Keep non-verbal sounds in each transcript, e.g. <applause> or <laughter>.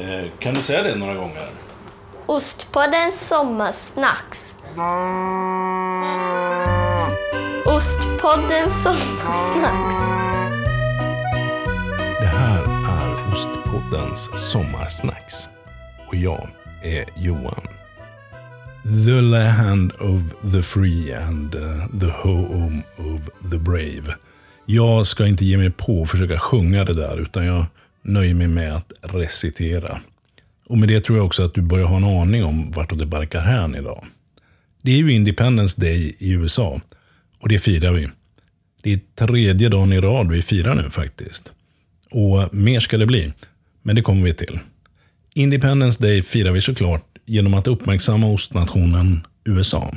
Eh, kan du säga det några gånger? Ostpodden Sommarsnacks. Ostpodden Sommarsnacks. Det här är Ostpoddens sommarsnacks. Och jag är Johan. The land of the free and uh, the home of the brave. Jag ska inte ge mig på att försöka sjunga det där, utan jag nöjer mig med att recitera. Och med det tror jag också att du börjar ha en aning om vart det barkar hän idag. Det är ju Independence Day i USA. Och det firar vi. Det är tredje dagen i rad vi firar nu faktiskt. Och mer ska det bli. Men det kommer vi till. Independence Day firar vi såklart genom att uppmärksamma ostnationen USA.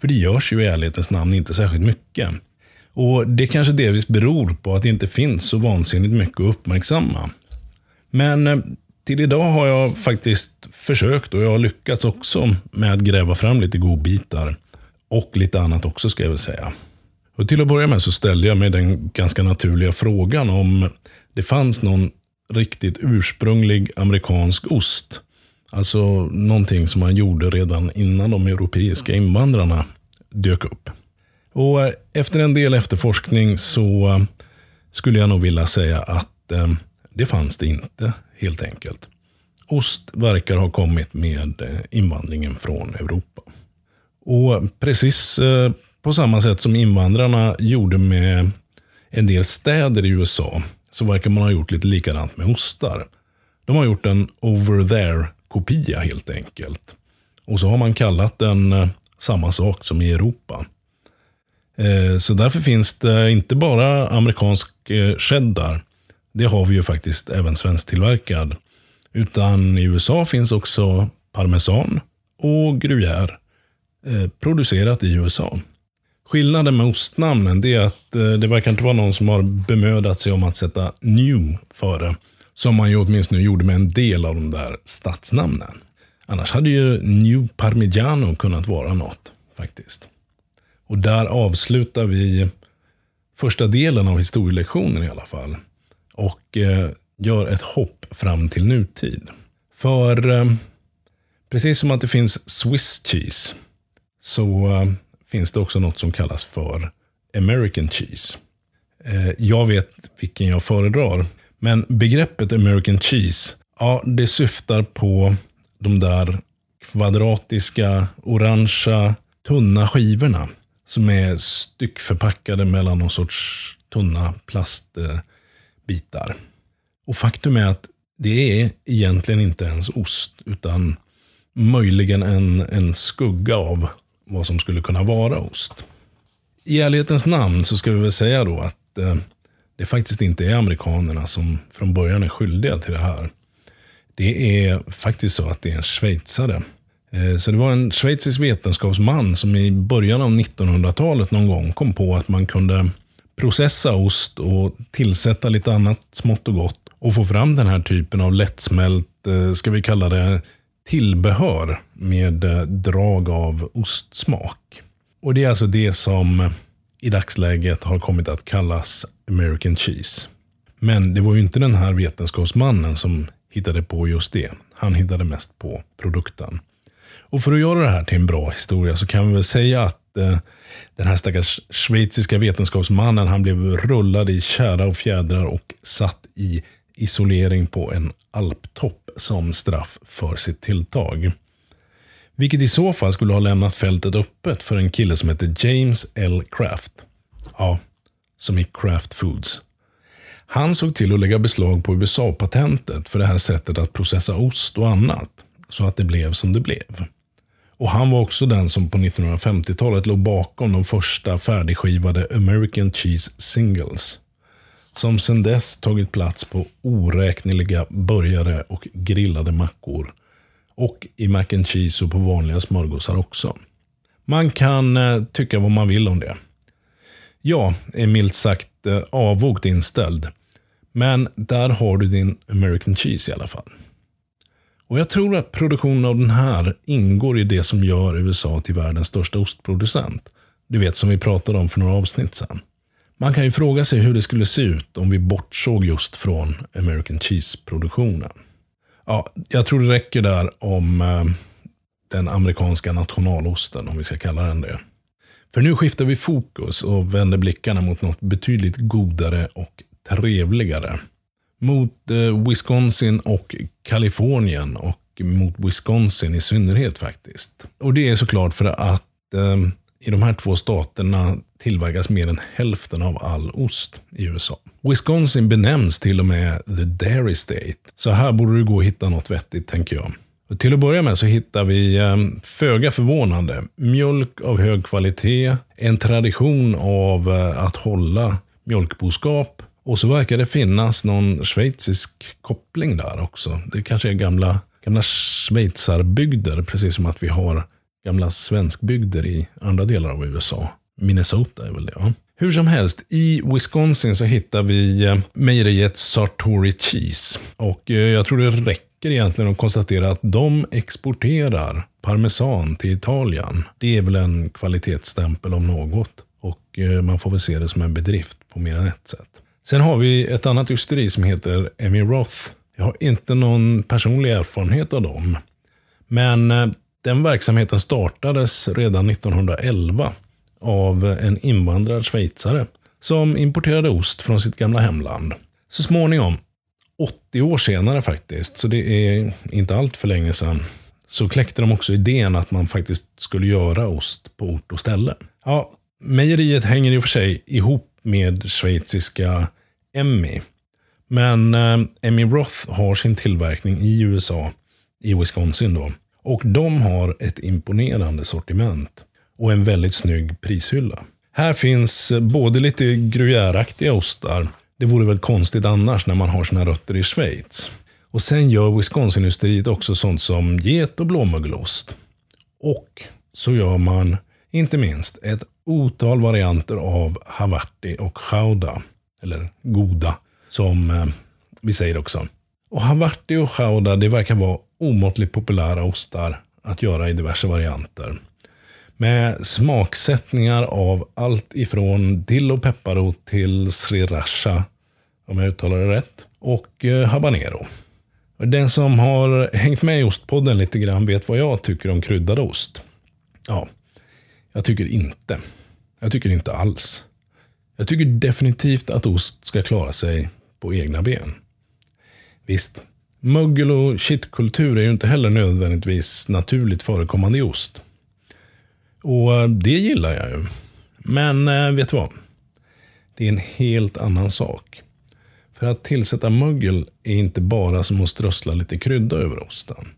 För det görs ju i ärlighetens namn inte särskilt mycket. Och det kanske delvis beror på att det inte finns så vansinnigt mycket att uppmärksamma. Men eh, till idag har jag faktiskt försökt och jag har lyckats också med att gräva fram lite godbitar. Och lite annat också ska jag väl säga. Och till att börja med så ställde jag mig den ganska naturliga frågan om det fanns någon riktigt ursprunglig amerikansk ost. Alltså någonting som man gjorde redan innan de europeiska invandrarna dök upp. Och eh, efter en del efterforskning så eh, skulle jag nog vilja säga att eh, det fanns det inte, helt enkelt. Ost verkar ha kommit med eh, invandringen från Europa. Och precis på samma sätt som invandrarna gjorde med en del städer i USA, så verkar man ha gjort lite likadant med ostar. De har gjort en over there-kopia helt enkelt. Och så har man kallat den samma sak som i Europa. Eh, så därför finns det inte bara amerikansk eh, cheddar. Det har vi ju faktiskt även svensktillverkad. Utan i USA finns också parmesan och gruyère eh, producerat i USA. Skillnaden med ostnamnen är att det verkar inte vara någon som har bemödat sig om att sätta new före. Som man ju åtminstone gjorde med en del av de där stadsnamnen. Annars hade ju New Parmigiano kunnat vara något faktiskt. Och där avslutar vi första delen av historielektionen i alla fall. Och eh, gör ett hopp fram till nutid. För eh, precis som att det finns Swiss cheese så eh, finns det också något som kallas för American cheese. Eh, jag vet vilken jag föredrar. Men begreppet American cheese, ja, det syftar på de där kvadratiska, orangea, tunna skivorna som är styckförpackade mellan någon sorts tunna plastbitar. Och faktum är att det är egentligen inte ens ost, utan möjligen en, en skugga av vad som skulle kunna vara ost. I ärlighetens namn så ska vi väl säga då att eh, det faktiskt inte är amerikanerna som från början är skyldiga till det här. Det är faktiskt så att det är en schweizare Eh, så det var en schweizisk vetenskapsman som i början av 1900-talet någon gång kom på att man kunde processa ost och tillsätta lite annat smått och gott och få fram den här typen av lättsmält, eh, ska vi kalla det, tillbehör med eh, drag av ostsmak. Och det är alltså det som i dagsläget har kommit att kallas American cheese. Men det var ju inte den här vetenskapsmannen som hittade på just det. Han hittade mest på produkten. Och för att göra det här till en bra historia så kan vi väl säga att eh, den här stackars schweiziska vetenskapsmannen han blev rullad i kära och fjädrar och satt i isolering på en alptopp som straff för sitt tilltag. Vilket i så fall skulle ha lämnat fältet öppet för en kille som heter James L. Kraft. Ja, som i Kraft Foods. Han såg till att lägga beslag på USA-patentet för det här sättet att processa ost och annat. Så att det blev som det blev. Och han var också den som på 1950-talet låg bakom de första färdigskivade American Cheese Singles. Som sedan dess tagit plats på oräkneliga burgare och grillade mackor. Och i mac and cheese och på vanliga smörgåsar också. Man kan eh, tycka vad man vill om det. Jag är milt sagt eh, inställd. Men där har du din American cheese i alla fall. Och Jag tror att produktionen av den här ingår i det som gör USA till världens största ostproducent. Du vet som vi pratade om för några avsnitt sedan. Man kan ju fråga sig hur det skulle se ut om vi bortsåg just från American Cheese-produktionen. Ja, jag tror det räcker där om eh, den amerikanska nationalosten, om vi ska kalla den det. För nu skiftar vi fokus och vänder blickarna mot något betydligt godare och trevligare. Mot eh, Wisconsin och Kalifornien och mot Wisconsin i synnerhet faktiskt. Och det är såklart för att eh, i de här två staterna tillverkas mer än hälften av all ost i USA. Wisconsin benämns till och med the Dairy State. Så här borde det gå att hitta något vettigt, tänker jag. Och till att börja med så hittar vi, eh, föga förvånande, mjölk av hög kvalitet, en tradition av eh, att hålla mjölkboskap och så verkar det finnas någon schweizisk koppling där också. Det kanske är gamla, gamla schweizarbygder, precis som att vi har gamla svenskbygder i andra delar av USA. Minnesota är väl det, ja. Hur som helst, i Wisconsin så hittar vi eh, mejeriet Sartori Cheese. Och eh, jag tror det räcker egentligen att konstatera att de exporterar parmesan till Italien. Det är väl en kvalitetsstämpel om något. Och eh, man får väl se det som en bedrift på mer än ett sätt. Sen har vi ett annat ysteri som heter Emmy Roth. Jag har inte någon personlig erfarenhet av dem. Men eh, den verksamheten startades redan 1911 av en invandrad schweizare som importerade ost från sitt gamla hemland. Så småningom, 80 år senare faktiskt, så det är inte allt för länge sedan, så kläckte de också idén att man faktiskt skulle göra ost på ort och ställe. Ja, mejeriet hänger i och för sig ihop med schweiziska Emmy. Men eh, Emmy Roth har sin tillverkning i USA, i Wisconsin då. Och de har ett imponerande sortiment och en väldigt snygg prishylla. Här finns eh, både lite gruyèreaktiga ostar, det vore väl konstigt annars när man har sina rötter i Schweiz. Och sen gör Wisconsin-ysteriet också sånt som get och blåmögelost. Och så gör man, inte minst, ett otal varianter av Havarti och Chauda. Eller Goda, som eh, vi säger också. Och Havarti och Chauda det verkar vara omåttligt populära ostar att göra i diverse varianter. Med smaksättningar av allt ifrån dill och pepparrot till sriracha, om jag uttalar det rätt, och eh, habanero. Den som har hängt med i Ostpodden lite grann vet vad jag tycker om kryddad ost. Ja, jag tycker inte. Jag tycker inte alls. Jag tycker definitivt att ost ska klara sig på egna ben. Visst, mögel och shitkultur är ju inte heller nödvändigtvis naturligt förekommande i ost. Och eh, det gillar jag ju. Men eh, vet du vad? Det är en helt annan sak. För att tillsätta mögel är inte bara som att strössla lite krydda över osten.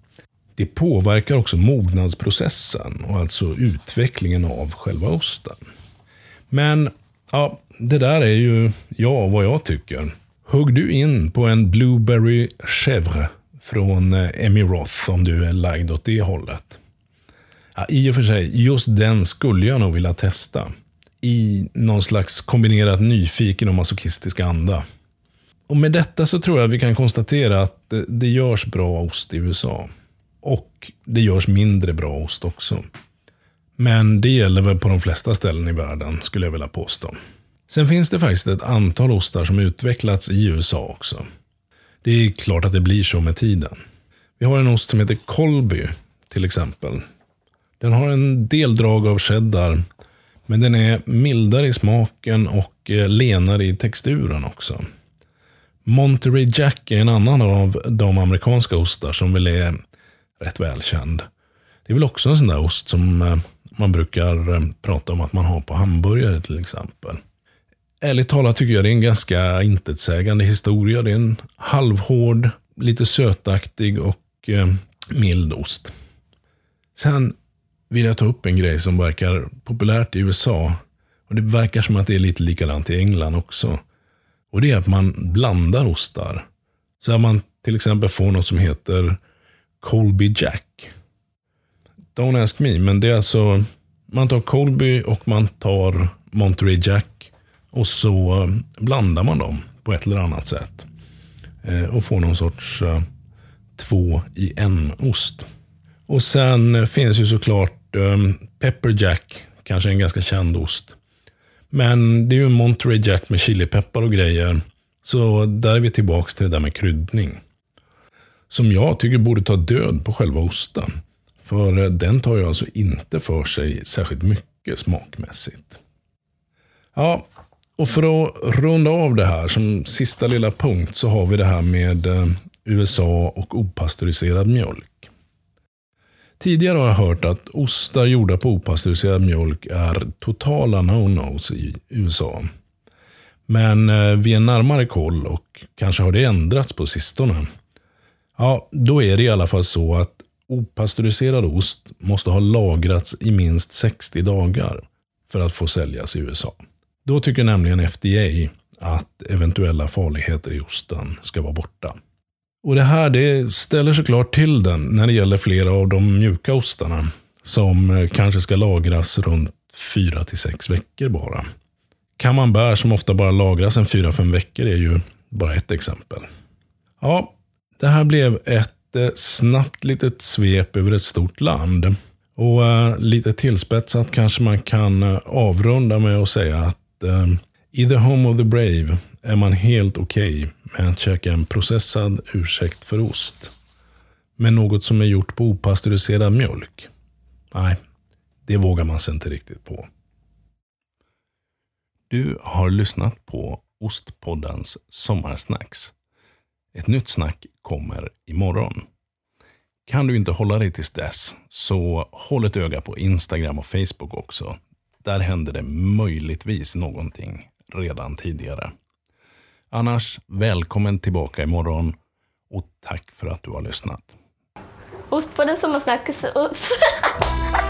Det påverkar också mognadsprocessen och alltså utvecklingen av själva osten. Men ja, det där är ju jag vad jag tycker. Hugg du in på en Blueberry Chèvre från eh, Emmy Roth om du är lagd åt det hållet. Ja, I och för sig, just den skulle jag nog vilja testa. I någon slags kombinerat nyfiken och masochistisk anda. Och med detta så tror jag vi kan konstatera att eh, det görs bra ost i USA. Och det görs mindre bra ost också. Men det gäller väl på de flesta ställen i världen, skulle jag vilja påstå. Sen finns det faktiskt ett antal ostar som utvecklats i USA också. Det är klart att det blir så med tiden. Vi har en ost som heter Colby till exempel. Den har en del drag av cheddar. Men den är mildare i smaken och eh, lenare i texturen också. Monterey Jack är en annan av de amerikanska ostar som väl är rätt välkänd. Det är väl också en sån där ost som eh, man brukar eh, prata om att man har på hamburgare till exempel. Ärligt talat tycker jag det är en ganska intetsägande historia. Det är en halvhård, lite sötaktig och eh, mild ost. Sen vill jag ta upp en grej som verkar populärt i USA. Och Det verkar som att det är lite likadant i England också. Och Det är att man blandar ostar. Så att man till exempel får något som heter Colby Jack. Don't ask me, men det är alltså man tar Colby och man tar Monterey Jack och så eh, blandar man dem på ett eller annat sätt. Eh, och får någon sorts eh, två i en ost. Och sen finns ju såklart Pepper Jack, kanske en ganska känd ost. Men det är ju Monterey Jack med chilipeppar och grejer. Så där är vi tillbaka till det där med kryddning som jag tycker borde ta död på själva osten. För eh, den tar ju alltså inte för sig särskilt mycket smakmässigt. Ja, och för att runda av det här som sista lilla punkt så har vi det här med eh, USA och opastöriserad mjölk. Tidigare har jag hört att ostar gjorda på opastöriserad mjölk är totala no-nos i USA. Men eh, vid en närmare koll, och kanske har det ändrats på sistone, ja, då är det i alla fall så att opastöriserad ost måste ha lagrats i minst 60 dagar för att få säljas i USA. Då tycker nämligen FDA att eventuella farligheter i osten ska vara borta. Och Det här det ställer såklart till den när det gäller flera av de mjuka ostarna som eh, kanske ska lagras runt 4-6 veckor bara. Camembert som ofta bara lagras en 4-5 veckor är ju bara ett exempel. Ja, det här blev ett eh, snabbt litet svep över ett stort land. Och eh, lite tillspetsat kanske man kan eh, avrunda med att säga att i the home of the brave är man helt okej okay med att käka en processad ursäkt för ost. Men något som är gjort på opastöriserad mjölk? Nej, det vågar man sig inte riktigt på. Du har lyssnat på Ostpoddens Sommarsnacks. Ett nytt snack kommer imorgon. Kan du inte hålla dig tills dess, så håll ett öga på Instagram och Facebook också. Där händer det möjligtvis någonting redan tidigare. Annars, välkommen tillbaka imorgon och tack för att du har lyssnat. Ost på den sommarsnack. <laughs>